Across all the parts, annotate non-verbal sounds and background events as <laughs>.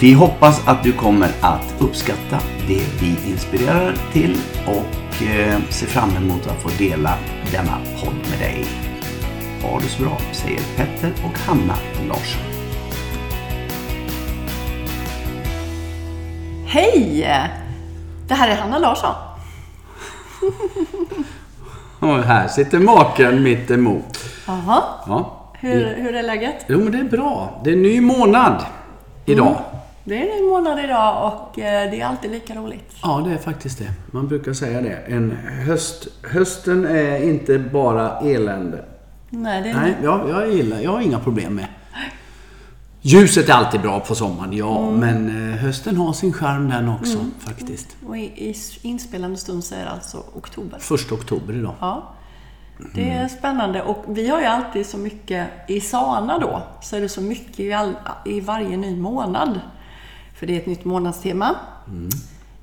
Vi hoppas att du kommer att uppskatta det vi inspirerar till och eh, ser fram emot att få dela denna podd med dig. Ha det så bra, säger Petter och Hanna Larsson. Hej! Det här är Hanna Larsson. <laughs> och här sitter maken mitt emot. Jaha. Ja. Hur, hur är läget? Jo, men det är bra. Det är en ny månad idag. Mm. Det är en ny månad idag och eh, det är alltid lika roligt. Ja, det är faktiskt det. Man brukar säga det. En höst, hösten är inte bara elände. Nej, det är Nej, jag, jag gillar Jag har inga problem med. Ljuset är alltid bra på sommaren, ja. Mm. Men eh, hösten har sin charm den också, mm. faktiskt. Och i, i inspelande stund så är det alltså oktober. Första oktober idag. Ja. Det är mm. spännande och vi har ju alltid så mycket i Sana då, så är det så mycket i, all, i varje ny månad. För det är ett nytt månadstema. Mm.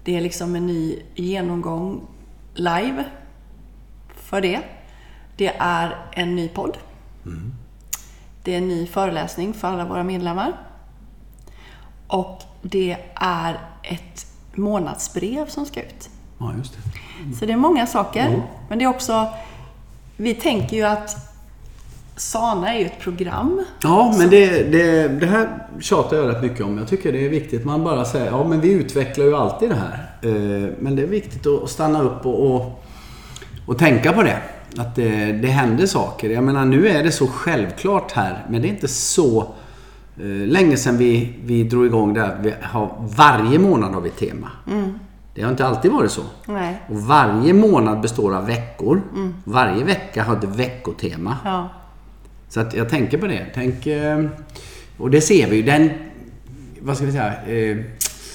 Det är liksom en ny genomgång live för det. Det är en ny podd. Mm. Det är en ny föreläsning för alla våra medlemmar. Och det är ett månadsbrev som ska ut. Ja, just det. Mm. Så det är många saker. Men det är också... Vi tänker ju att Sana är ju ett program. Ja, men det, det, det här tjatar jag rätt mycket om. Jag tycker det är viktigt. Man bara säger, ja men vi utvecklar ju alltid det här. Eh, men det är viktigt att stanna upp och, och, och tänka på det. Att det, det händer saker. Jag menar, nu är det så självklart här. Men det är inte så eh, länge sedan vi, vi drog igång det här. Vi har, varje månad har vi ett tema. Mm. Det har inte alltid varit så. Nej. Och varje månad består av veckor. Mm. Varje vecka har ett veckotema. Ja. Så att jag tänker på det. Tänk, eh, och det ser vi ju. Den, vad ska vi säga, eh,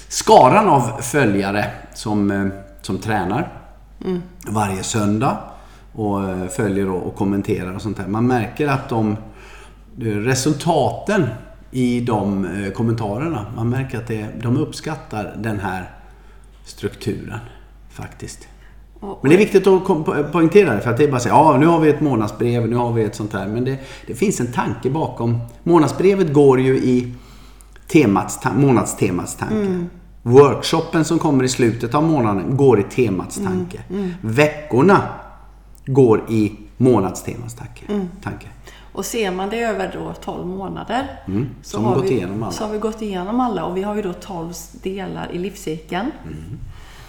skaran av följare som, eh, som tränar mm. varje söndag och följer och kommenterar och sånt där. Man märker att de resultaten i de kommentarerna, man märker att det, de uppskattar den här strukturen faktiskt. Men det är viktigt att poängtera det för att det är bara så ja nu har vi ett månadsbrev, nu har vi ett sånt här. Men det, det finns en tanke bakom. Månadsbrevet går ju i temats, månadstemats tanke. Mm. Workshopen som kommer i slutet av månaden går i temats mm. tanke. Mm. Mm. Veckorna går i månadstemats tanke. Mm. tanke. Och ser man det över då 12 månader mm. så, har vi, så har vi gått igenom alla. Och vi har ju då 12 delar i livscykeln.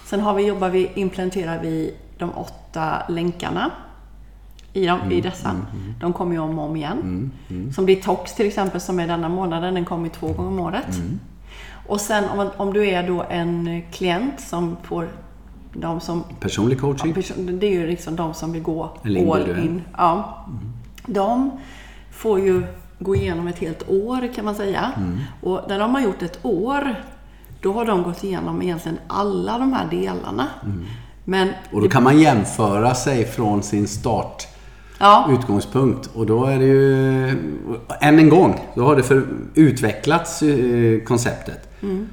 Sen har vi, jobbar vi, implementerar vi de åtta länkarna i, dem, mm, i dessa. Mm, mm. De kommer ju om och om igen. Mm, mm. Som blir TOX till exempel, som är denna månaden. Den kommer två gånger om året. Mm. Och sen om, om du är då en klient som får de som... Personlig coaching? Ja, det är ju liksom de som vill gå all in. Ja. De får ju gå igenom ett helt år kan man säga. Och när de har gjort ett år då har de gått igenom egentligen alla de här delarna. Mm. Men och då kan man jämföra sig från sin start ja. utgångspunkt. Och då är det ju, än en gång, då har det för, utvecklats eh, konceptet. Mm.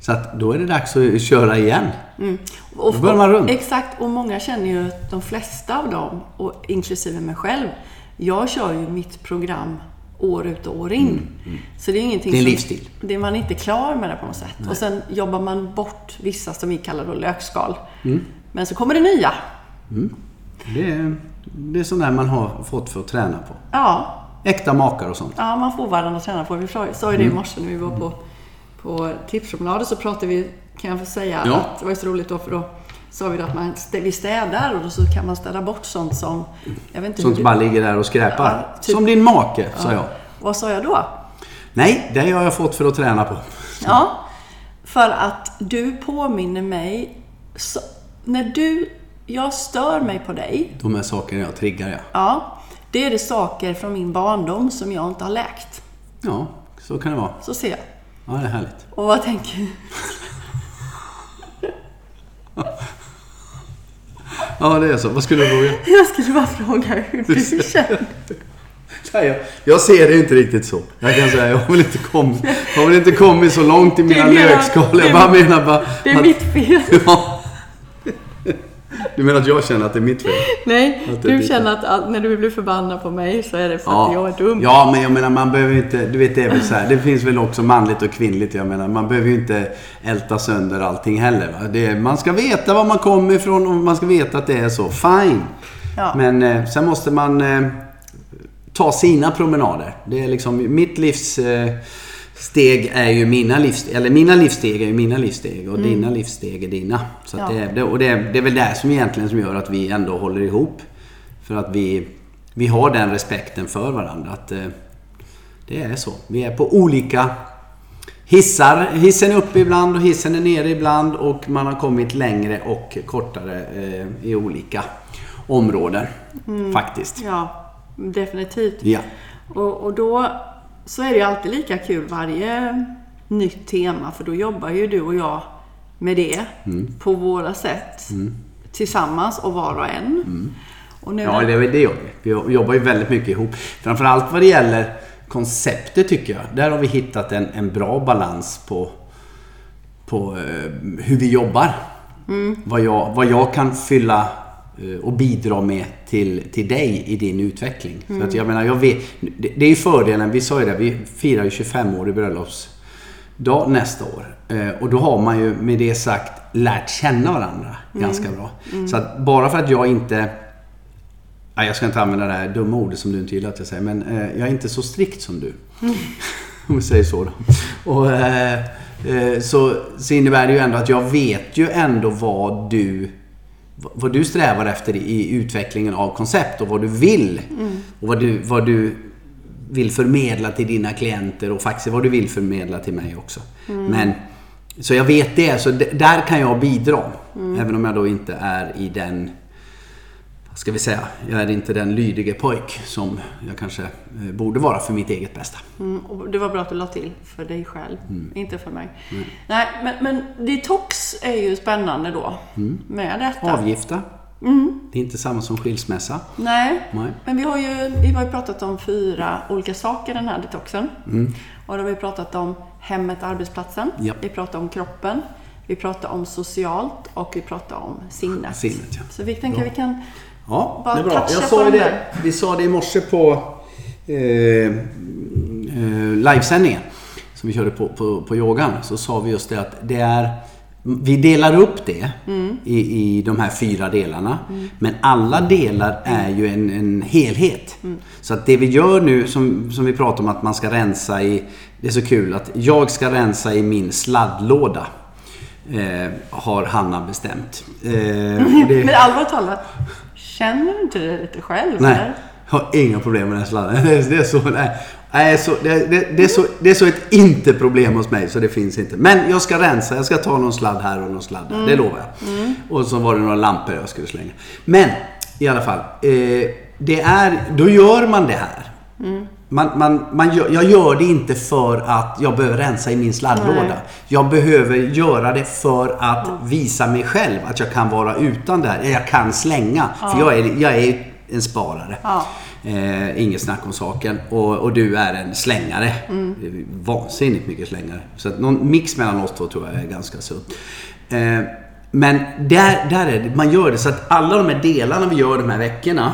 Så att då är det dags att köra igen. Mm. Och, då börjar man runt. Exakt, och många känner ju att de flesta av dem, och inklusive mig själv, jag kör ju mitt program år ut och år in. Mm, mm. Så det är ingenting Det är en livsstil. Som, det är man inte klar med det på något sätt. Nej. Och sen jobbar man bort vissa som vi kallar då lökskal. Mm. Men så kommer det nya. Mm. Det, är, det är sånt där man har fått för att träna på. Ja. Äkta makar och sånt. Ja, man får varandra att träna på. Vi sa ju det i mm. morse när vi var på, på tipspromenader så pratade vi, kan jag få säga, ja. att det var så roligt då för då sa vi då att man, vi städar och så kan man städa bort sånt som... Jag vet inte Sånt som bara ligger där och skräpar. Ja, typ- Som din make, sa jag. Vad sa jag då? Nej, det har jag fått för att träna på. Ja, för att du påminner mig... Så, när du... Jag stör mig på dig. De här sakerna jag triggar, ja. Ja, det är det saker från min barndom som jag inte har läkt. Ja, så kan det vara. Så ser jag. Ja, det är härligt. Och vad tänker du? <laughs> Ja, det är så. Vad skulle du fråga? <laughs> Jag skulle bara fråga hur du <laughs> känner. Nej, jag, jag ser det inte riktigt så. Jag kan säga, jag har väl inte kommit, har väl inte kommit så långt i mina Du lökskalor. Jag bara menar bara... Det är att- mitt fel. <laughs> Ja. Du menar att jag känner att det är mitt fel? Nej, du känner att, att när du blir förbannad på mig så är det för att jag är dum. Ja, men jag menar man behöver inte... Du vet, det är väl så här. Det finns väl också manligt och kvinnligt. Jag menar, man behöver ju inte älta sönder allting heller. Det, man ska veta var man kommer ifrån och man ska veta att det är så. Fine. Ja. Men eh, sen måste man eh, ta sina promenader. Det är liksom mitt livs... Eh, steg är ju mina livs, eller mina livssteg är ju mina livssteg och dina livssteg är dina. Så Mm. Ja. det, det, och det, är- det är väl det som egentligen som gör att vi ändå håller ihop. För att vi, vi har den respekten för varandra. Att eh, det är så. Vi är på olika hissar. Hissen är uppe ibland och hissen är nere ibland och man har kommit längre och kortare eh, i olika områden. Faktiskt. Ja, definitivt. Ja. Och, och då så är det alltid lika kul varje nytt tema för då jobbar ju du och jag med det Mm. på våra sätt. Tillsammans och var och en. Och nu Ja, det, det gör vi. Vi jobbar ju väldigt mycket ihop. Framförallt vad det gäller konceptet tycker jag. Där har vi hittat en, en bra balans på, på eh, hur vi jobbar. Vad, jag, vad jag kan fylla och bidra med till, till dig i din utveckling. För att jag menar, jag vet, det, det är ju fördelen, vi sa ju det, vi firar ju 25 år i bröllopsdag nästa år. Eh, och då har man ju med det sagt lärt känna varandra ganska bra. Så att bara för att jag inte Nej, jag ska inte använda det här dumma ordet som du inte gillar att jag säger, men eh, jag är inte så strikt som du. <laughs> Om vi säger så då. Och, eh, eh, så, så innebär det ju ändå att jag vet ju ändå vad du vad du strävar efter i utvecklingen av koncept och vad du vill. Och vad du, vad du vill förmedla till dina klienter och faktiskt vad du vill förmedla till mig också. Men, så jag vet det, så där kan jag bidra. Även om jag då inte är i den ska vi säga, jag är inte den lydige pojk som jag kanske eh, borde vara för mitt eget bästa. Mm, det var bra att du la till för dig själv, inte för mig. Nej, men, men detox är ju spännande då med detta. Avgifta. Det är inte samma som skilsmässa. Nej, Nej. men vi har ju vi har ju pratat om fyra olika saker den här detoxen. Och då har vi pratat om hemmet, arbetsplatsen. Japp. Vi pratar om kroppen. Vi pratar om socialt och vi pratar om sinnet. Sinnet, ja. Så vi tänker vi kan... Ja, Bara det är bra. Jag sa det, vi sa det i morse på eh, eh, livesändningen som vi körde på, på, på yogan. Så sa vi just det att det är vi delar upp det i, i de här fyra delarna. Men alla delar är ju en, en helhet. Så att det vi gör nu, som, som vi pratar om att man ska rensa i... Det är så kul att jag ska rensa i min sladdlåda. Eh, har Hanna bestämt. Eh, det- <laughs> Men allvarligt talat, känner du inte det lite själv? Nej, eller? jag har inga problem med den sladden. <laughs> Det är, så, nej, nej, så, det, det, det, är så, det är så ett inte-problem hos mig, så det finns inte. Men jag ska rensa, jag ska ta någon sladd här och någon sladd där, det lovar jag. Och så var det några lampor jag skulle slänga. Men i alla fall, eh, det är, då gör man det här. Man, man, man gör, jag gör det inte för att jag behöver rensa i min sladdlåda. Nej. Jag behöver göra det för att visa mig själv att jag kan vara utan det här. Jag kan slänga. För jag är, jag är en sparare. Ja. Eh, inget snack om saken. Och, och du är en slängare. Är Vansinnigt mycket slängare. Så att någon mix mellan oss två tror jag är ganska sunt. Eh, men där, där är det, man gör det så att alla de här delarna vi gör de här veckorna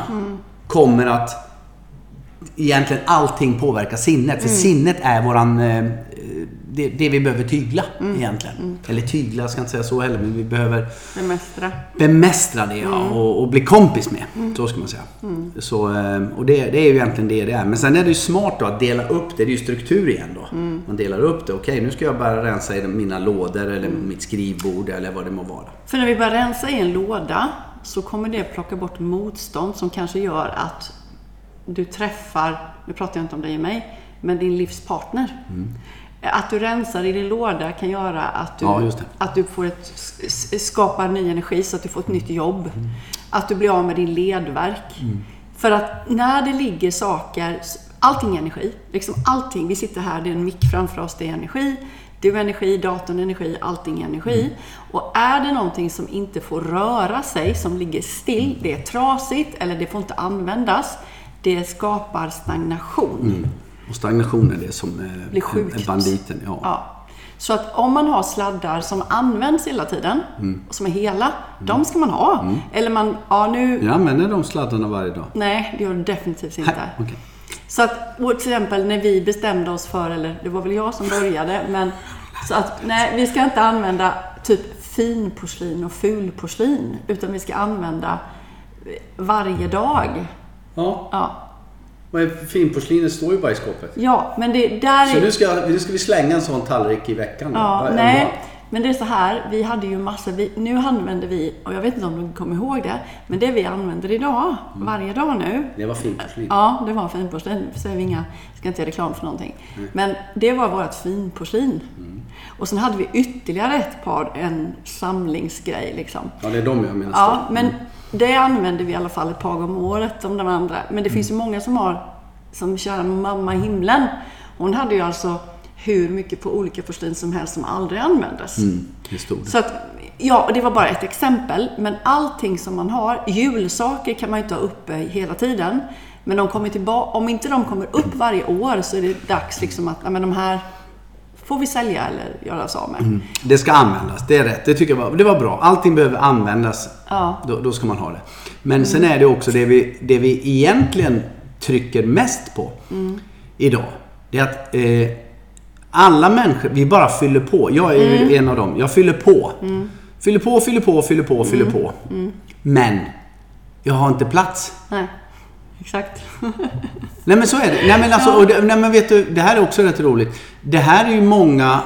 kommer att egentligen allting påverkar sinnet. För sinnet är våran... Eh, det, det vi behöver tygla Mm. egentligen. Eller tygla, jag ska inte säga så heller, men vi behöver Bemästra. bemästra det ja, Mm. och, och bli kompis med. Så ska man säga. Så, eh, och det, det är ju egentligen det det är. Men sen är det ju smart då att dela upp det. Det är ju struktur igen då. Mm. Man delar upp det. Okej, nu ska jag bara rensa i mina lådor eller Mm. mitt skrivbord eller vad det må vara. För när vi börjar rensa i en låda så kommer det plocka bort motstånd som kanske gör att du träffar, nu pratar jag inte om dig och mig, men din livspartner. Mm. Att du rensar i din låda kan göra att du, Ja, att du får ett, skapar ny energi så att du får ett nytt jobb. Mm. Att du blir av med din ledverk. För att när det ligger saker, allting är energi. Liksom allting, vi sitter här, det är en mick framför oss, det är energi. Du är energi, datorn är energi, allting är energi. Mm. Och är det någonting som inte får röra sig, som ligger still, det är trasigt eller det får inte användas, det skapar stagnation. Mm. Och stagnation är det som eh, Blir sjukt. banditen. Ja. Ja. Så att om man har sladdar som används hela tiden, Mm. och som är hela, de ska man ha. Eller man, ja nu, Jag använder de sladdarna varje dag. nej det gör du definitivt inte. Nej, okej. Så att, till exempel när vi bestämde oss för, eller det var väl jag som började, <laughs> men så att nej, vi ska inte använda typ finporslin och fulporslin, utan vi ska använda varje dag. Ja, Ja, är finporslinet står ju bara i skåpet. ja men det där Så är... nu ska, nu ska vi slänga en sån tallrik i veckan? då? Ja, nej. Men det är så här, vi hade ju massa, vi, nu använder vi, och jag vet inte om du kommer ihåg det, men det vi använder idag, varje dag nu, Det var finporslin. ja, det var finporslin, säger vi inga, ska inte göra reklam för någonting. Men det var vårt finporslin. Och sen hade vi ytterligare ett par, en samlingsgrej liksom. Ja, det är de jag menar. Ja, men det använder vi i alla fall ett par gånger om året om de andra. Men det finns ju många som har, som kära mamma i himlen. Hon hade ju alltså hur mycket på olika porslin som helst som aldrig användes. Mm. Så att, ja, och det var bara ett exempel. Men allting som man har, julsaker kan man ju inte ha uppe hela tiden. Men de kommer tillbaka, om inte de kommer upp varje år så är det dags liksom att, ja men de här får vi sälja eller göra oss av med. Det ska användas, det är rätt. Det tycker jag var, det var bra. Allting behöver användas. Ja. Då, då ska man ha det. Men sen är det också det vi, det vi egentligen trycker mest på idag. Det är att eh, alla människor, vi bara fyller på. Jag är ju en av dem. Jag fyller på. Fyller på, fyller på, fyller på, fyller på. Men jag har inte plats. Nej, exakt. Nej men så är det. Nej men, alltså, och det, nej, men vet du, det här är också rätt roligt. Det här är ju många...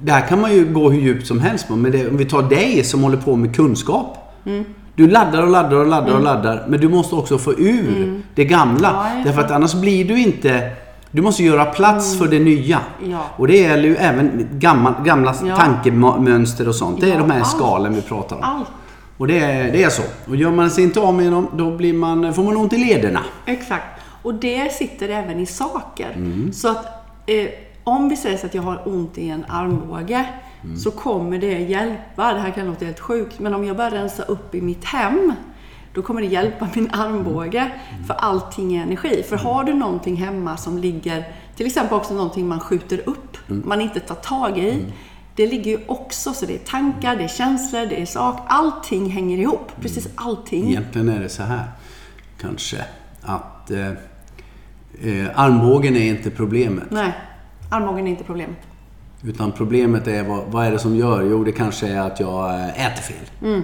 Det här kan man ju gå hur djupt som helst på. Men det, om vi tar dig som håller på med kunskap. Mm. Du laddar och laddar och laddar och laddar. Men du måste också få ur det gamla. Mm. Ja, Därför att annars blir du inte... Du måste göra plats för det nya. Mm. Ja. Och det gäller ju även gamla, gamla Ja. tankemönster och sånt. Det är de här allt. skalen vi pratar om. Allt. Och det är, det är så. Och gör man sig inte av med dem, då blir man, får man ont i lederna. Exakt. Och det sitter även i saker. Mm. Så att eh, om vi säger så att jag har ont i en armbåge Mm. så kommer det hjälpa. Det här kan låta helt sjukt, men om jag börjar rensa upp i mitt hem då kommer det hjälpa min armbåge. Mm. För allting är energi. För har du någonting hemma som ligger, till exempel också någonting man skjuter upp, Mm. man inte tar tag i. Det ligger ju också, så det är tankar, det är känslor, det är sak. Allting hänger ihop. Precis allting. Egentligen är det så här, kanske, att eh, eh, armbågen är inte problemet. Nej, armbågen är inte problemet. Utan problemet är, vad, vad är det som gör? Jo, det kanske är att jag eh, äter fel.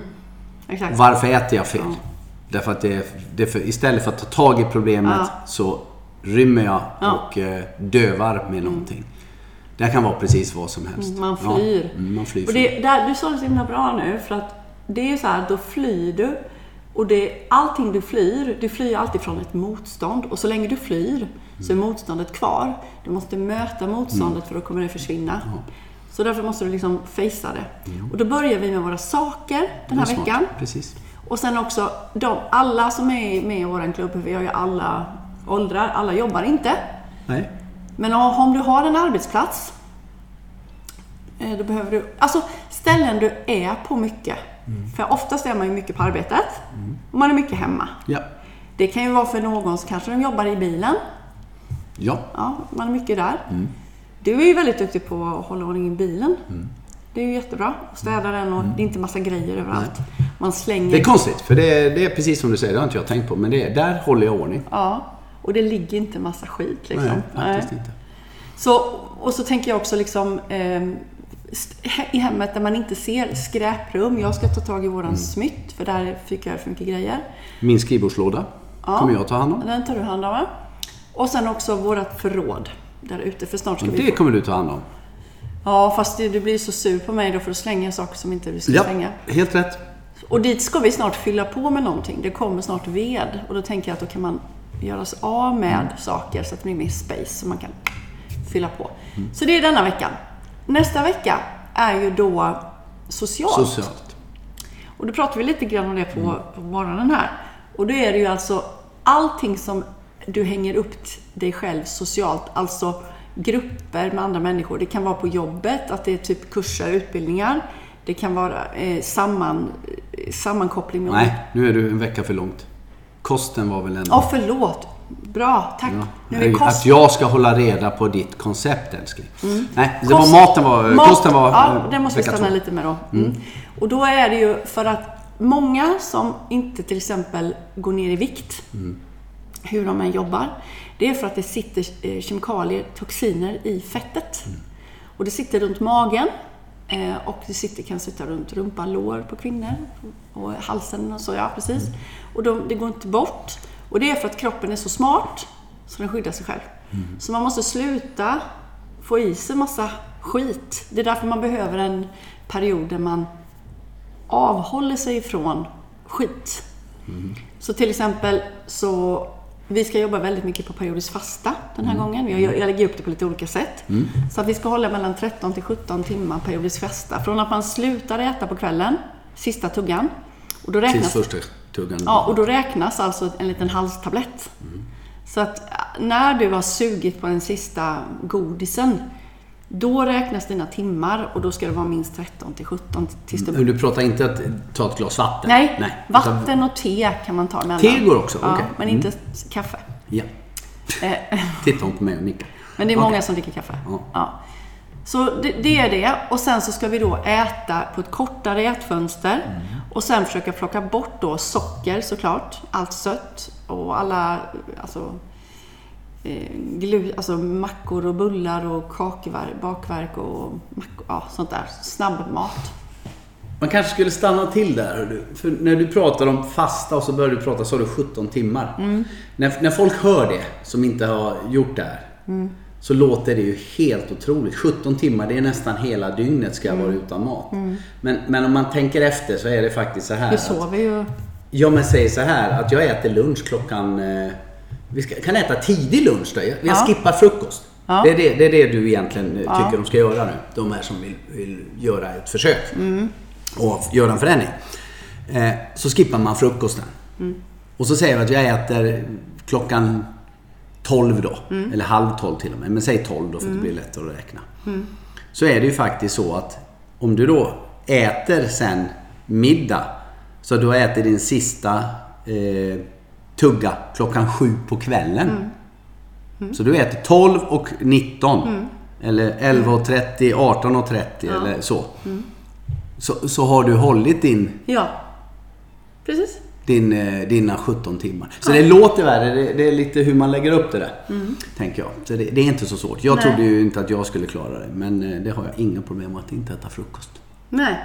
Exakt. Varför äter jag fel? Därför att det, det för, istället för att ta tag i problemet Ja. så rymmer jag Ja. och eh, dövar med någonting. Det här kan vara precis vad som helst. Man flyr. Ja, mm, man flyr. Och det, där, du sa det så himla bra nu, för att det är ju så här, då flyr du. Och det, allting du flyr, du flyr alltid från ett motstånd. Och så länge du flyr så är Mm. motståndet kvar. Du måste möta motståndet för då kommer det försvinna. Så därför måste du liksom facea det. Och då börjar vi med våra saker den här veckan. Precis. Och sen också, de, alla som är med i vår klubb, vi har ju alla åldrar, alla jobbar inte. Nej. Men om du har en arbetsplats, eh, då behöver du... Alltså ställen du är på mycket. För oftast är man ju mycket på arbetet och man är mycket hemma. Ja. Det kan ju vara för någon som kanske de jobbar i bilen. Ja. Ja, man är mycket där. Du är ju väldigt duktig på att hålla ordning i bilen. Det är ju jättebra. Städa den och det är inte massa grejer överallt. Man slänger... Det är konstigt, för det är, det är precis som du säger, det har inte jag tänkt på. Men det, är- där håller jag ordning. Ja, och det ligger inte massa skit liksom. Nej, faktiskt inte. Så, och så tänker jag också liksom eh, i hemmet där man inte ser skräprum. Jag ska ta tag i våran mm. smytt för där fick jag för mycket grejer. Min skrivbordslåda ja, kommer jag ta hand om. Den tar du hand om va? Och sen också vårat förråd där ute för snart ska och vi Det få... kommer du ta hand om. Ja, fast du, blir så sur på mig då för att slänga saker som inte du ska ja, slänga. helt rätt. Och dit ska vi snart fylla på med någonting. Det kommer snart ved. Och då tänker jag att då kan man göra sig av med mm. saker så att det blir mer space som man kan fylla på. Mm. Så det är denna veckan. Nästa vecka är ju då socialt. Socialt. Och då pratar vi lite grann om det på, mm. på morgonen här. Och då är det ju alltså allting som du hänger upp dig själv socialt, alltså grupper med andra människor. Det kan vara på jobbet, att det är typ kurser, utbildningar. Det kan vara eh, samman, sammankoppling med... Nej, nu är du en vecka för långt. Kosten var väl en... Ja, oh, förlåt. Bra, tack. Ja. Nu är kost... Att jag ska hålla reda på ditt koncept, älskling. Mm. Nej, det Kost... var maten var... Mat... Kosten var... Ja, det måste vi stanna två. lite med då. Mm. Mm. Och då är det ju för att många som inte till exempel går ner i vikt, mm. Hur de än jobbar, det är för att det sitter eh, kemikalier, toxiner i fettet. Mm. Och det sitter runt magen eh, och det sitter, kan sitta runt rumpan, lår på kvinnor och halsen och så, ja precis. Mm. Och de, det går inte bort. Och det är för att kroppen är så smart så den skyddar sig själv. Mm. Så man måste sluta få i sig massa skit. Det är därför man behöver en period där man avhåller sig ifrån skit. Mm. Så till exempel så vi ska jobba väldigt mycket på periodisk fasta den här mm. gången. Jag, jag lägger upp det på lite olika sätt. Mm. Så att vi ska hålla mellan 13 till 17 timmar periodisk fasta. Från att man slutar äta på kvällen, sista tuggan. Och då räknas, första tuggan? Ja, och då räknas alltså en liten halstablett. Mm. Så att när du har sugit på den sista godisen, då räknas dina timmar och då ska det vara minst 13 till 17 tills du... Men du pratar inte att ta ett glas vatten? Nej, Nej. vatten och te kan man ta emellan. Te går också? Ja, okay. men inte mm. kaffe. Ja. Eh. <laughs> Tittar hon på mig och nickar. Men det är många som dricker kaffe. Ja. ja. Så det, det, är det. Och sen så ska vi då äta på ett kortare ätfönster. Mm. Och sen försöka plocka bort då socker såklart. Allt sött och alla alltså, glu, alltså mackor och bullar och kakverk, bakverk och mackor, ja, sånt där. Snabbmat. Man kanske skulle stanna till där. För när du pratar om fasta och så börjar du prata, så har du 17 timmar. Mm. När, när folk hör det, som inte har gjort det här. Mm. Så låter det ju helt otroligt. 17 timmar, det är nästan hela dygnet ska jag vara mm. utan mat. Mm. Men, men om man tänker efter så är det faktiskt så här. Vi sover ju. Ja men säg så här att jag äter lunch klockan eh, vi ska, kan äta tidig lunch då. Jag, jag ja. skippar frukost. Ja. Det, är det, det, är det du egentligen eh, tycker de ska göra nu. De här som vill, vill göra ett försök. Mm. Och göra en förändring. Eh, så skippar man frukosten. Mm. Och så säger jag att jag äter klockan 12 då. Mm. Eller halv 12 till och med. Men säg 12 då för att det mm. blir lättare att räkna. Mm. Så är det ju faktiskt så att om du då äter sen middag. Så du äter din sista eh, tugga klockan sju på kvällen. Mm. Mm. Så du äter 12 och 19. Mm. Eller 11.30, 18.30 ja. eller så. Mm. så. Så har du hållit din... Ja, precis. Din, eh, dina 17 timmar. Så ja. det låter värre. Det, det, är lite hur man lägger upp det där. Mm. Tänker jag. Så det, det, är inte så svårt. Jag Nej. trodde ju inte att jag skulle klara det. Men eh, det har jag inga problem med att inte äta frukost. Nej,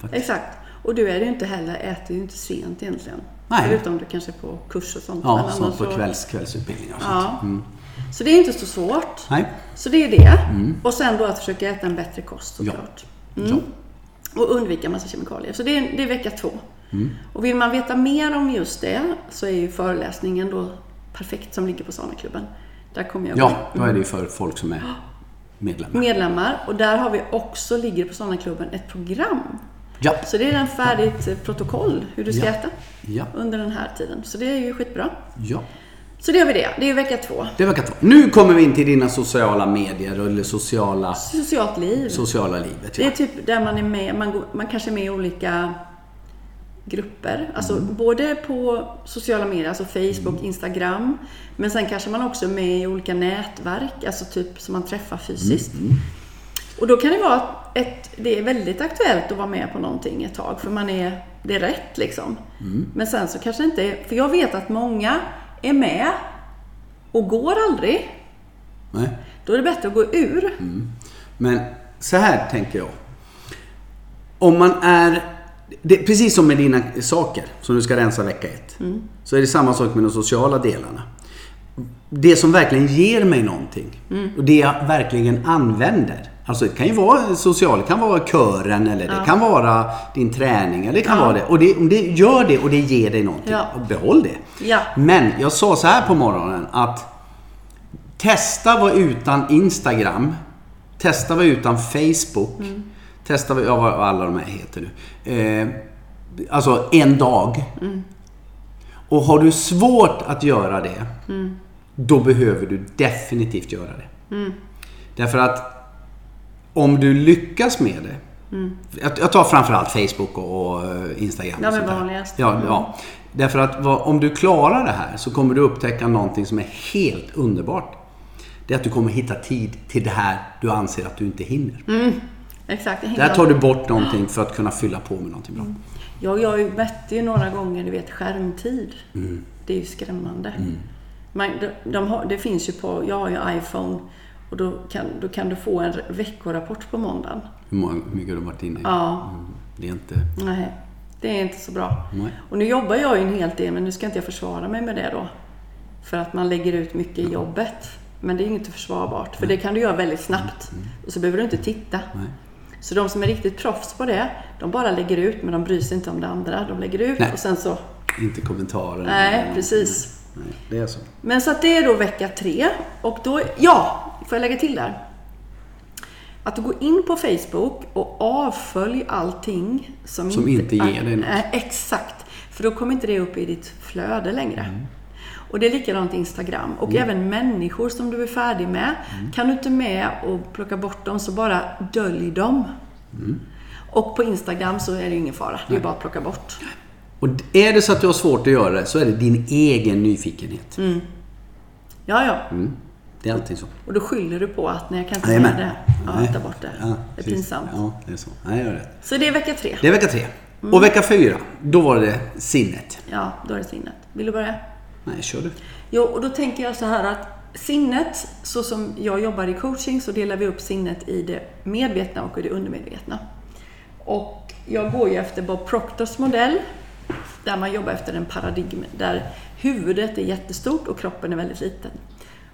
Faktiskt. exakt. Och du är ju inte heller, äter ju inte sent egentligen. Nej. Förutom du kanske på kurs och sånt. Ja, sånt på så... kvälls, kvällsutbildningar och ja. Mm. Så det är inte så svårt. Nej. Så det är det. Mm. Och sen då att försöka äta en bättre kost såklart. Ja. Mm. ja. Och undvika massa kemikalier. Så det är, det är vecka två. Mm. Och vill man veta mer om just det så är ju föreläsningen då perfekt som ligger på Sanaklubben. Där kommer jag Ja, då är det ju för folk som är medlemmar. Medlemmar. Och där har vi också, ligger på Sanaklubben, ett program Ja. Så det är en färdigt protokoll hur du ska ja. äta ja. under den här tiden. Så det är ju skitbra. Ja. Så det gör vi det. Det är vecka två. Det är vecka två. Nu kommer vi in till dina sociala medier eller sociala... Socialt liv. Sociala livet, ja. Det är typ där man är med, man, går, man kanske är med i olika grupper. Alltså mm. både på sociala medier, alltså Facebook, mm. Instagram. Men sen kanske man också är med i olika nätverk, alltså typ som man träffar fysiskt. Mm. Mm. Och då kan det vara ett, det är väldigt aktuellt att vara med på någonting ett tag, för man är, det är rätt liksom. Mm. Men sen så kanske inte, för jag vet att många är med och går aldrig. Nej. Då är det bättre att gå ur. Men så här tänker jag. Om man är... Det, precis som med dina saker som du ska rensa vecka ett. Så är det samma sak med de sociala delarna. Det som verkligen ger mig någonting och det jag verkligen använder. Alltså det kan ju vara socialt, det kan vara kören eller det kan vara din träning eller det kan Ja. vara det. Och det, om det gör det och det ger dig någonting, Ja. behåll det. Ja. Men jag sa så här på morgonen att Testa vara utan Instagram. Testa vara utan Facebook. Testa vara, ja, vad alla de här heter nu. Eh, alltså en dag. Och har du svårt att göra det, då behöver du definitivt göra det. Därför att om du lyckas med det. Jag, jag tar framförallt Facebook och, och eh, Instagram. Ja, sånt där. vanligast. Ja, ja. Därför att vad, om du klarar det här så kommer du upptäcka någonting som är helt underbart. Det är att du kommer hitta tid till det här du anser att du inte hinner. Exakt. det hänger Där tar du bort någonting för att kunna fylla på med någonting bra. Jag, jag mätte ju några gånger, du vet, skärmtid. Mm. Det är ju skrämmande. Man, de, de har, det finns ju på, jag har ju iPhone och då kan, då kan du få en veckorapport på måndagen. Hur, många, mycket du har varit inne i. Ja, Mm, det är inte... nej. Det är inte så bra. Nej. Och nu jobbar jag ju en hel del, men nu ska inte jag försvara mig med det då. För att man lägger ut mycket i jobbet. Men det är inte försvarbart, för det kan du göra väldigt snabbt. Och så behöver du inte titta. Nej. Så de som är riktigt proffs på det, de bara lägger ut, men de bryr sig inte om det andra. De lägger ut Nej. och sen så... Inte kommentarer. Nej, precis. Nej, det är så. Men så att det är då vecka tre. Och då, ja, får jag lägga till där? Att går in på Facebook och avfölj allting som, Som inte ger dig något. Nej, exakt. För då kommer inte det upp i ditt flöde längre. Mm. Och det är likadant Instagram. Och även människor som du är färdig med. Mm. Kan du inte med och plocka bort dem så bara dölj dem. Mm. Och på Instagram så är det ingen fara. Det är bara att plocka bort. Och är det så att du har svårt att göra det så är det din egen nyfikenhet. Ja, ja. Mm. Det är alltid så. Och då skyller du på att nej, jag kan inte med det. Ja, Nej. ta bort det. Ja, det är pinsamt. Ja, det är så. Nej, jag rätt. Så det är vecka tre. Det är vecka tre. Mm. Och vecka fyra, då var det sinnet. Ja, då är det sinnet. Vill du börja? Nej, kör du. Jo, och då tänker jag så här att sinnet, så som jag jobbar i coaching, så delar vi upp sinnet i det medvetna och i det undermedvetna. Och jag går ju efter Bob Proctors modell, där man jobbar efter en paradigm där huvudet är jättestort och kroppen är väldigt liten.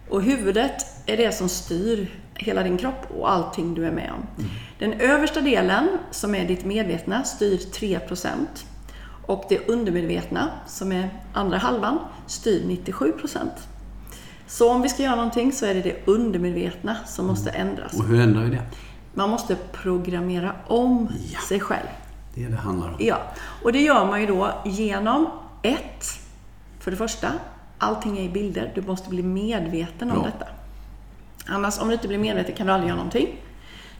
Och huvudet är det som styr hela din kropp och allting du är med om. Den översta delen, som är ditt medvetna, styr 3%. Och det undermedvetna, som är andra halvan, styr 97%. Så om vi ska göra någonting så är det det undermedvetna som måste ändras. Och hur ändrar vi det? Man måste programmera om Ja. sig själv. Det är det handlar om. Ja, och det gör man ju då genom ett, för det första, allting är i bilder. Du måste bli medveten om Bra. detta. Annars, om du inte blir medveten kan du aldrig göra någonting.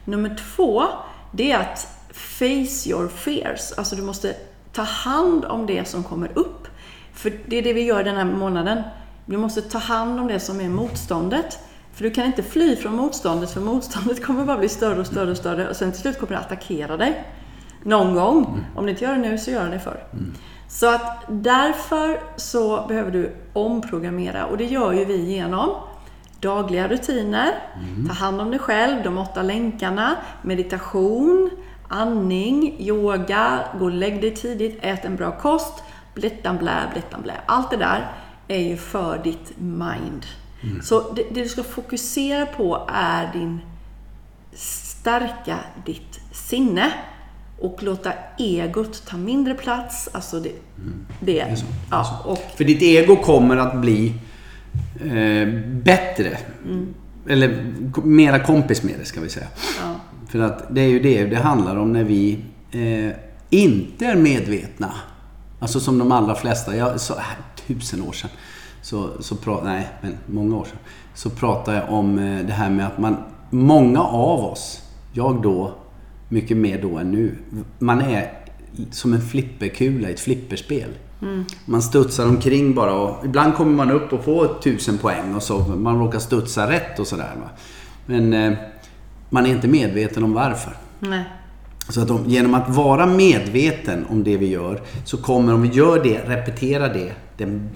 Nummer två, det är att face your fears. Alltså du måste ta hand om det som kommer upp. För det är det vi gör den här månaden. Du måste ta hand om det som är motståndet. För du kan inte fly från motståndet, för motståndet kommer bara bli större och större och större och sen till slut kommer det attackera dig. Någon gång. Om det inte gör det nu så gör det förr. Så att därför så behöver du omprogrammera. Och det gör ju vi genom dagliga rutiner, ta hand om dig själv, de åtta länkarna, meditation, andning, yoga, gå och lägg dig tidigt, ät en bra kost, blittan blä, blittan blä. Allt det där är ju för ditt mind. Så det, det du ska fokusera på är din stärka ditt sinne och låta egot ta mindre plats. Alltså det, det, är så. ja, och För ditt ego kommer att bli eh, bättre. Eller ko- mera kompis med det ska vi säga. ja, För att det är ju det det handlar om när vi eh, inte är medvetna. Alltså som de allra flesta, jag, så här, tusen år sedan, så, så pra, nej, men många år sedan, så pratade jag om eh, det här med att man, många av oss, jag då, mycket mer då än nu, man är som en flipperkula i ett flipperspel. Man studsar omkring bara och ibland kommer man upp och får tusen poäng och så man råkar studsa rätt och sådär. Men eh, man är inte medveten om varför. nej. Så att om, genom att vara medveten om det vi gör så kommer, om vi gör det, repetera det den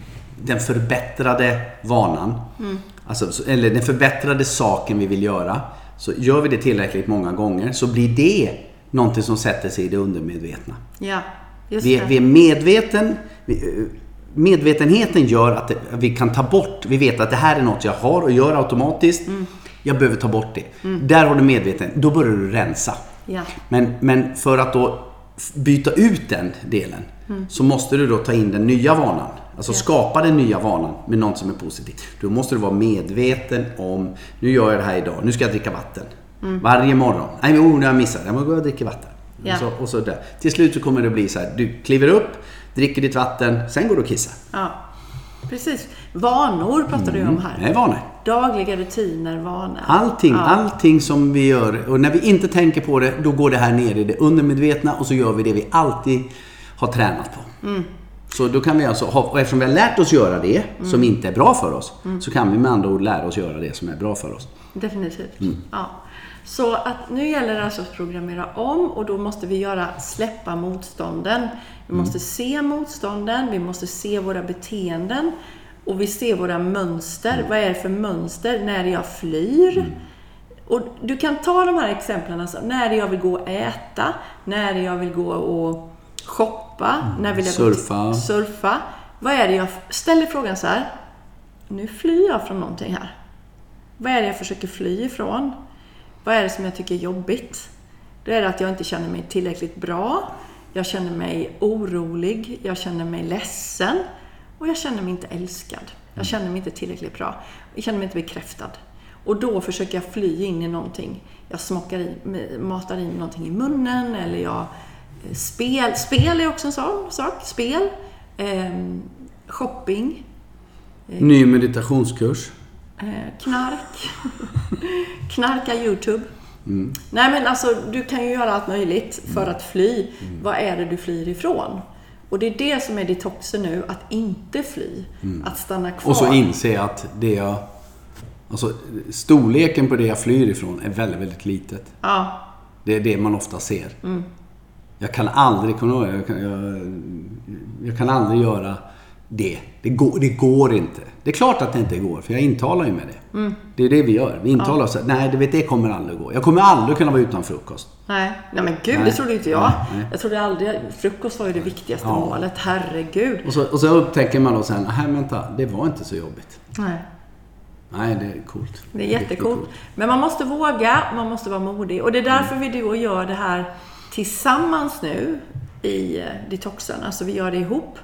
den förbättrade vanan. Alltså, så- eller den förbättrade saken vi vill göra. Så gör vi det tillräckligt många gånger så blir det någonting som sätter sig i det undermedvetna. Ja, just Vi, det. vi är medveten. Vi, eh, medvetenheten gör att vi kan ta bort. Vi vet att det här är något jag har och gör automatiskt. Mm. Jag behöver ta bort det. Där har du medveten. Då börjar du rensa. Ja. Men, men för att då byta ut den delen så måste du då ta in den nya vanan. Alltså skapa den nya vanan med något som är positivt. Då måste du vara medveten om, nu gör jag det här idag, nu ska jag dricka vatten. Varje morgon. Nej, oh, nu har jag missat. Jag måste gå och dricka vatten. Ja. Och, så, och så där. Till slut så kommer det bli så här, du kliver upp, dricker ditt vatten, sen går du och kissar. ja. Precis. Vanor pratar du om här. Det är vanor. Dagliga rutiner, vanor. Allting, Ja. allting som vi gör. Och när vi inte tänker på det, då går det här ner i det undermedvetna och så gör vi det vi alltid har tränat på. Mm. Så då kan vi alltså, ha, och eftersom vi har lärt oss göra det Mm. som inte är bra för oss, så kan vi med andra ord lära oss göra det som är bra för oss. Definitivt. Mm. Ja. Så att nu gäller det alltså att programmera om och då måste vi göra släppa motstånden. Mm. Vi måste se motstånden, vi måste se våra beteenden och vi ser våra mönster. Mm. Vad är det för mönster när jag flyr? Och du kan ta de här exemplen, alltså, när jag vill gå och äta, när jag vill gå och shoppa, när vill jag. Surfa. gå till, surfa. Vad är det jag... Ställ frågan så här. Nu flyr jag från någonting här. Vad är det jag försöker fly ifrån? Vad är det som jag tycker är jobbigt? Det är att jag inte känner mig tillräckligt bra. Jag känner mig orolig. Jag känner mig ledsen. Och jag känner mig inte älskad. Jag känner mig inte tillräckligt bra. Jag känner mig inte bekräftad. Och då försöker jag fly in i någonting. Jag smakar i, matar i någonting i munnen eller jag... eh, Spel, spel är också en sån sak. Spel. ehm, shopping. Ny meditationskurs. Eh, knark. <laughs> Knarka YouTube. Nej men alltså, du kan ju göra allt möjligt för att fly. Vad är det du flyr ifrån? Och det är det som är detoxen nu, att inte fly. Att stanna kvar. Och så inse att det jag... Alltså storleken på det jag flyr ifrån är väldigt, väldigt litet. Ja, Det är det man ofta ser. Mm. Jag kan aldrig, ihåg, jag, kan, jag, jag kan aldrig göra det. Det går, det går inte. Det är klart att det inte går, för jag intalar ju med det. Mm. Det är det vi gör. Vi intalar oss att nej, du vet, det kommer aldrig gå. Jag kommer aldrig kunna vara utan frukost. nej. Nej men gud, Nej. det trodde inte jag. Nej. Jag trodde aldrig... Frukost var ju det viktigaste Ja. målet. Herregud. Och så, och så upptäcker man då sen, nej vänta, det var inte så jobbigt. Nej. Nej, det är coolt. Det är jättecoolt. coolt. Men man måste våga, man måste vara modig. Och det är därför vi du och gör det här tillsammans nu i eh, detoxen. Alltså vi gör det ihop.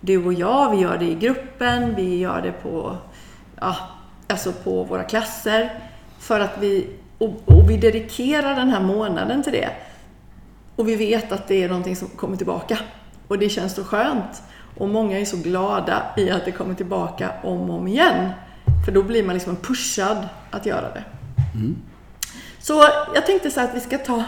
Du och jag, vi gör det i gruppen, vi gör det på, ja, alltså på våra klasser. För att vi, och, och vi dedikerar den här månaden till det. Och vi vet att det är någonting som kommer tillbaka. Och det känns så skönt. Och många är så glada i att det kommer tillbaka om och om igen. För då blir man liksom pushad att göra det. Så jag tänkte så här att vi ska ta...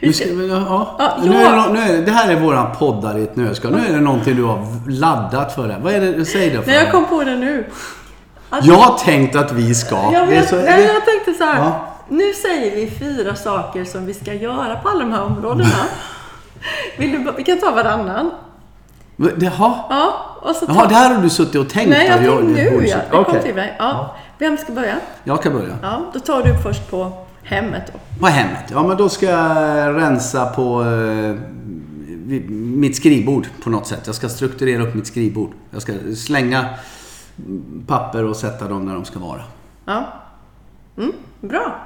Nu ska, vi- ja, Ja, nu är det, ja. nu är, det här är våran poddar i ett nötskal. Nu är det någonting du har laddat för. Det. Vad är det? Säg det för Nej, jag kom på det nu. Att- Jag har tänkt att vi ska. Jag, det är vet, så, nej, jag tänkte så här. Ja. Nu säger vi fyra saker som vi ska göra på alla de här områdena. <laughs> Vill du, vi kan ta varannan. Jaha, Ja, och så Jaha, ta... det här har du suttit och tänkt Nej, jag tänkte det nu bullshit. ja. Det kom Okej. till mig. Ja. Vem ska börja? Jag kan börja. Ja, då tar du först på hemmet då. På hemmet? Ja, men då ska jag rensa på eh, mitt skrivbord på något sätt. Jag ska strukturera upp mitt skrivbord. Jag ska slänga papper och sätta dem där de ska vara. Ja. Mm, bra.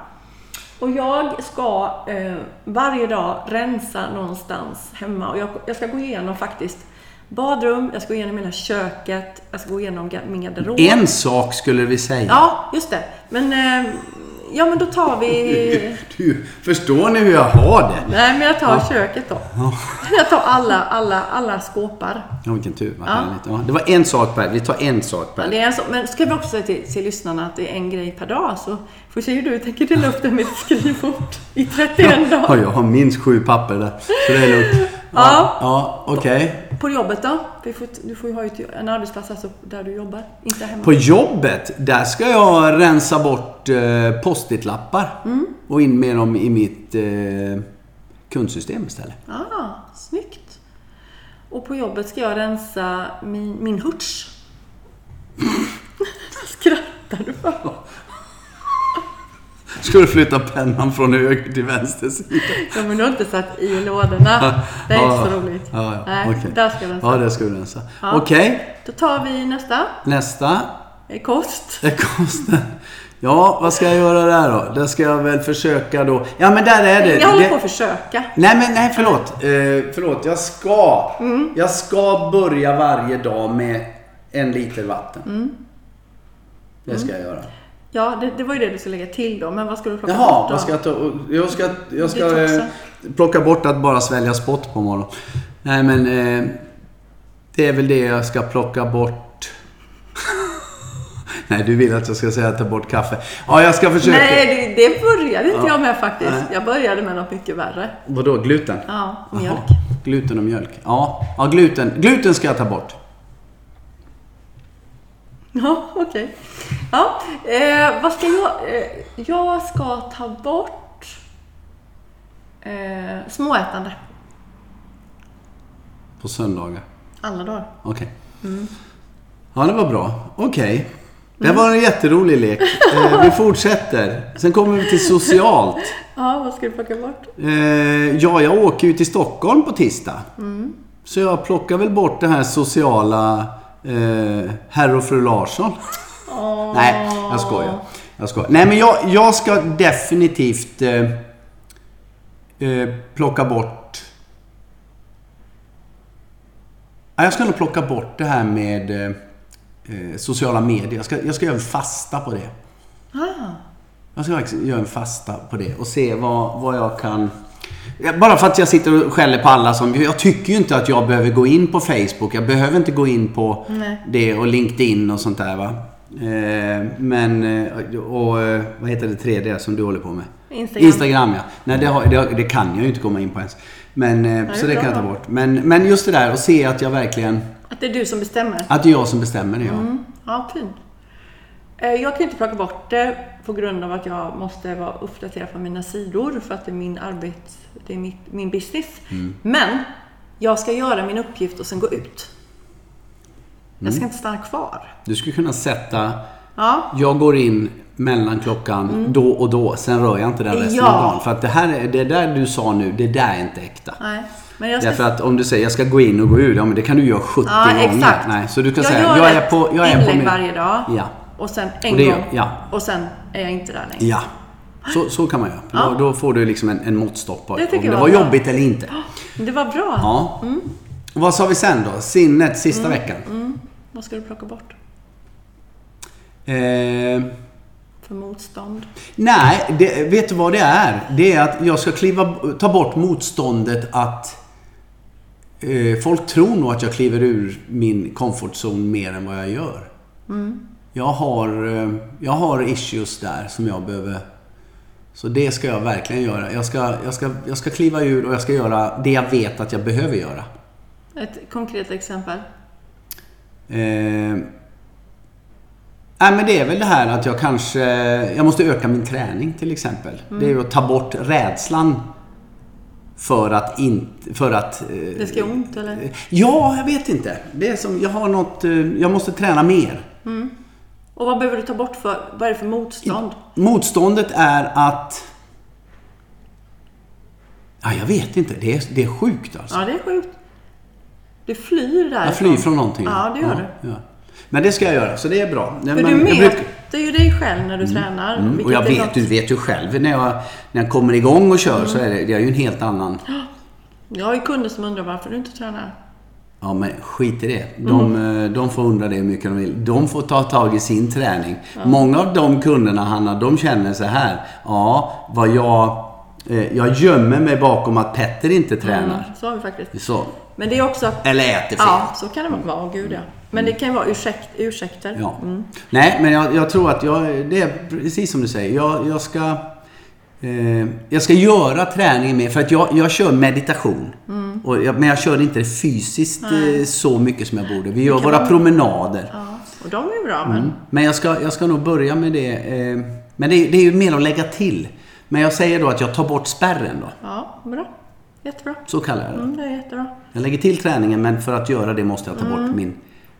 Och jag ska eh, varje dag rensa någonstans hemma. Och jag, jag ska gå igenom faktiskt badrum, jag ska gå igenom hela köket, jag ska gå igenom min garderob. En sak skulle vi säga. Ja, just det. Men, eh, ja, men då tar vi... Du, förstår ni hur jag har det? Nej, men jag tar köket då. Jag tar alla, alla, alla skåpar. Ja, vilken tur. Vad Ja. Ja, det var en sak per. Vi tar en sak per. Ja, det är en så, men ska vi också säga till, till lyssnarna att det är en grej per dag. Så får se hur du tänker dela upp det med ett skrivbord i 31 Ja, dagar. jag har minst sju papper där. Så det är lugnt. Ja. ja Okej. Okay. På jobbet då? Du får ju ha en arbetsplats alltså där du jobbar, inte hemma. På jobbet? Där ska jag rensa bort eh, post-it-lappar mm. och in med dem i mitt eh, kundsystem istället. Ah, snyggt. Och på jobbet ska jag rensa min, min hurts. <laughs> Skrattar du för? <laughs> Ska du flytta pennan från höger till vänster sida? Ja, men du har inte satt i lådorna. Det är Ja, inte så roligt. Ja, ja. Nej, okej. där ska den Ja, stå. det ska du rensa. Ja. Okej, Då tar vi nästa. nästa. Kost. Kostar. Ja, vad ska jag göra där då? Där ska jag väl försöka då. Ja, men där är det. Jag håller det... på att försöka. Nej, men nej, förlåt. Eh, förlåt, jag ska. Jag ska börja varje dag med en liter vatten. Det ska jag göra. Ja, det, det var ju det du skulle lägga till då. Men vad ska du plocka Jaha, bort då? vad ska jag ta? Jag ska, jag ska eh, plocka bort att bara svälja spott på morgonen. Nej, men eh, det är väl det jag ska plocka bort. <laughs> Nej, du vill att jag ska säga ta bort kaffe. Ja, jag ska försöka. Nej, det, det började inte Ja. jag med faktiskt. Nej. Jag började med något mycket värre. Vadå, gluten? Ja, mjölk. Jaha, gluten och mjölk. Ja, ja gluten. gluten ska jag ta bort. Ja, okej. Ja, eh, vad ska jag... Eh, jag ska ta bort eh, småätande. På söndagar. Alla dagar. Okej. Mm. Ja, det var bra. Okej. Det var en jätterolig lek. Eh, vi fortsätter. Sen kommer vi till socialt. Ja, vad ska du plocka bort? Eh, ja, jag åker ju till Stockholm på tisdag. Så jag plockar väl bort det här sociala eh, herr och fru Larsson. Nej, jag skojar. Jag skojar. Nej, men jag, jag ska definitivt eh, eh, plocka bort... Ja, jag ska nog plocka bort det här med eh, eh, sociala medier. Jag ska, jag ska göra en fasta på det. Ah, Jag ska faktiskt göra en fasta på det och se vad, vad jag kan... Bara för att jag sitter och skäller på alla som... Jag tycker ju inte att jag behöver gå in på Facebook. Jag behöver inte gå in på Nej. det och LinkedIn och sånt där va. Eh, men... eh, Och eh, vad heter det tredje som du håller på med? Instagram. Instagram ja. Nej det, har, det, det kan jag ju inte komma in på ens. Men, det så det kan jag ta bort. Men, men just det där och se att jag verkligen... att det är du som bestämmer. Att det är jag som bestämmer det ja. Mm. Ja, fint. Eh, Jag kan inte plocka bort det på grund av att jag måste vara uppdaterad på mina sidor för att det är min arbets... Det är mitt, min business. Mm. Men jag ska göra min uppgift och sen gå ut. Jag Mm. ska inte stanna kvar. Du skulle kunna sätta... Ja, Jag går in mellan klockan då och då, sen rör jag inte den resten Mm. Ja. av dagen. För att det här, är- det där du sa nu, det där är inte äkta. nej. Men jag ska... Därför att om du säger jag ska gå in och gå ur, ja men det kan du göra 70 ja, gånger. exakt. Nej, så du kan jag säga, gör jag är på... Jag är på min... varje dag. Ja. Och sen en Och det gång. ja. Och sen är jag inte där längre. Ja. Så, så kan man göra. Ja. Då, då får du liksom en, en måttstock på Det om det var var jobbigt eller inte. Det var bra. Ja. Mm. Vad sa vi sen då? Sinnet sista veckan. Vad ska du plocka bort? Eh, För motstånd? Nej, det, vet du vad det är? Det är att jag ska kliva, ta bort motståndet att eh, folk tror nog att jag kliver ur min comfortzon mer än vad jag gör. Jag, har, eh, jag har issues där som jag behöver... Så det ska jag verkligen göra. Jag ska, jag, ska, jag ska kliva ur och jag ska göra det jag vet att jag behöver göra. Ett konkret exempel? Eh, nej men det är väl det här att jag kanske... Jag måste öka min träning till exempel. Det är ju att ta bort rädslan för att inte... För att... eh, Det ska göra ont eller? Ja, jag vet inte. Det är som... Jag har något... eh, Jag måste träna mer. Och vad behöver du ta bort för? Vad är det för motstånd? Motståndet är att... Ja, jag vet inte. Det är, det är sjukt alltså. Ja, det är sjukt. Du flyr där. Jag flyr från någonting. Ja, det gör du. Ja. Men det ska jag göra, så det är bra. För Men du jag möter brukar- ju dig själv när du tränar. Mm, och jag vet, något- du vet ju själv när jag, när jag kommer igång och kör så är det, det är ju en helt annan... Jag har ju kunder som undrar varför du inte tränar. Ja men skit i det. De, Mm. eh, de får undra det hur mycket de vill. De får ta tag i sin träning. Många av de kunderna Hanna, de känner så här. Ja, vad jag... Eh, jag gömmer mig bakom att Petter inte tränar. Mm, så har vi faktiskt. Så. Men det är också... Eller äter fel. Ja, så kan det vara. Oh, gud ja. Men det kan ju vara ursäkt, ursäkter. Ja. Nej, men jag, jag tror att jag, det är precis som du säger. Jag, jag ska... Eh, jag ska göra träningen mer, för att jag, jag kör meditation. Och jag, men jag kör inte det fysiskt eh, så mycket som jag borde. Vi gör våra man- promenader. Ja, och de är bra, men... Men jag ska, jag ska nog börja med det. Eh, men det, det är ju mer att lägga till. Men jag säger då att jag tar bort spärren då. Ja, bra. Jättebra. Så kallar jag det. Mm, det är jättebra. Jag lägger till träningen, men för att göra det måste jag ta Mm. bort min,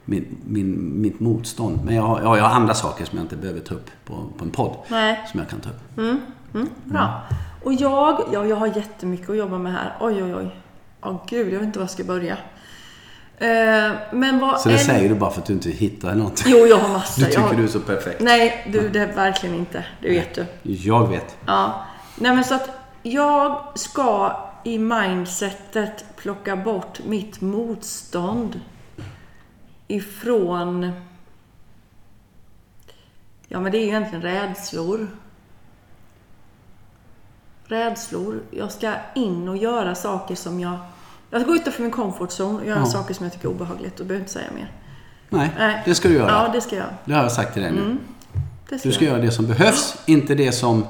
min, min, mitt motstånd. Men jag, har- ja, jag har andra saker som jag inte behöver ta upp på, på en podd. Nej. Som jag kan ta upp. Mm, bra. Och jag, ja, jag har jättemycket att jobba med här. Oj, oj, oj. Åh gud, jag vet inte var jag ska börja. Eh. Så det en- säger du bara för att du inte hittar något. Jo, jag har massor. Du tycker har... du är så perfekt. Nej, du, det är verkligen inte. Det vet du. Jag vet. Ja. Nej, men så att jag ska i mindsetet plocka bort mitt motstånd ifrån... Ja, men det är egentligen rädslor. Rädslor. Jag ska in och göra saker som jag... Jag ska gå utanför min comfort zone och göra Ja. saker som jag tycker är obehagligt och behöver inte säga mer. Nej, Nej. det ska du göra. Ja, det ska jag. Det har jag sagt till dig nu. Det ska Du ska jag. göra det som behövs, inte det som...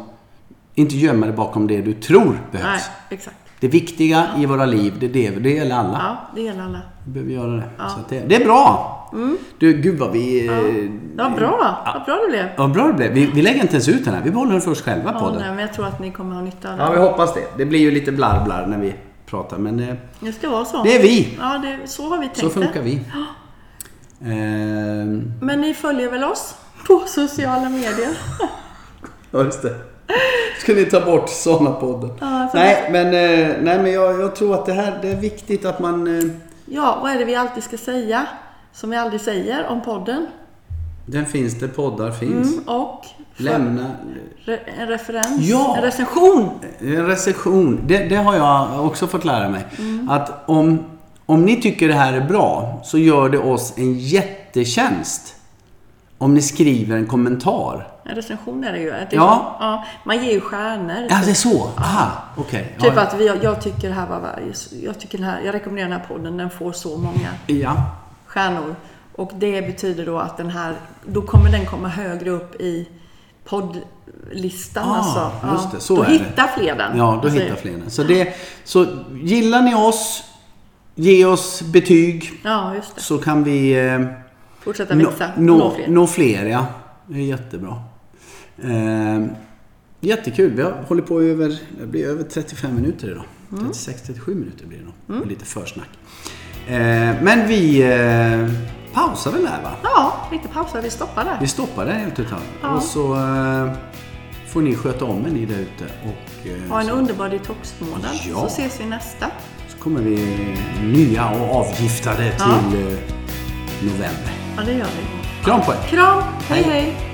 Inte gömma dig bakom det du tror behövs. Nej, exakt. Det viktiga i våra liv, det, är det, det gäller alla. Ja, det gäller alla. Vi behöver göra det. Att det, det är bra! Du, gud vad vi... eh, Ja, bra. Vad bra det blev. Vad bra det blev. Vi, vi lägger inte ens ut den här. Vi behåller den för oss själva Ja, på nej, den. men jag tror att ni kommer ha nytta av det. Ja, vi hoppas det. Det blir ju lite blar-blar när vi pratar, men eh, Det ska vara så. det är vi. Ja, det, så har vi tänkt Så funkar vi. Ehm, Men ni följer väl oss på <laughs> sociala medier? Ja, just det. Ska ni ta bort såna podden? Ja, nej, men, eh, nej, men jag, jag tror att det här det är viktigt att man... eh, Ja, vad är det vi alltid ska säga? Som vi aldrig säger om podden. Den finns där poddar finns. Mm, och Lämna re, en referens. Ja. En recension. en recension. Det, det har jag också fått lära mig. Mm. Att om, om ni tycker det här är bra så gör det oss en jättetjänst. Om ni skriver en kommentar. En recension är det ju. Det är Ja. så- ja. Man ger ju stjärnor. Ja, det är så? Aha, okej. Typ ja, att vi, jag tycker det här var jag tycker den här, jag rekommenderar den här podden, den får så många Ja, stjärnor. Och det betyder då att den här, då kommer den komma högre upp i poddlistan Ah, alltså. just det, så då är det. hittar fler den. ja då Alltså, hittar fler den. Så, det, så gillar ni oss, ge oss betyg Ja, just det. så kan vi eh, Fortsätta växa. nå, nå fler. nå fler. Ja. Det är jättebra. Eh, jättekul. Vi har hållit på över, det blir över 35 minuter idag. Mm. 36-37 minuter blir det nog. Och Lite försnack. Eh, men vi eh, pausar väl där va? Ja, lite pausa. Vi stoppar där. Vi stoppar det helt utan. Ja. Och så eh, får ni sköta om er ni där ute. Och, eh, Ha en så, underbar detoxmånad. Ja. Så ses vi nästa. så kommer vi nya och avgiftade Ja. till eh, november. Ja, det gör vi. Kram på er! Kram! hej. Hej. hej.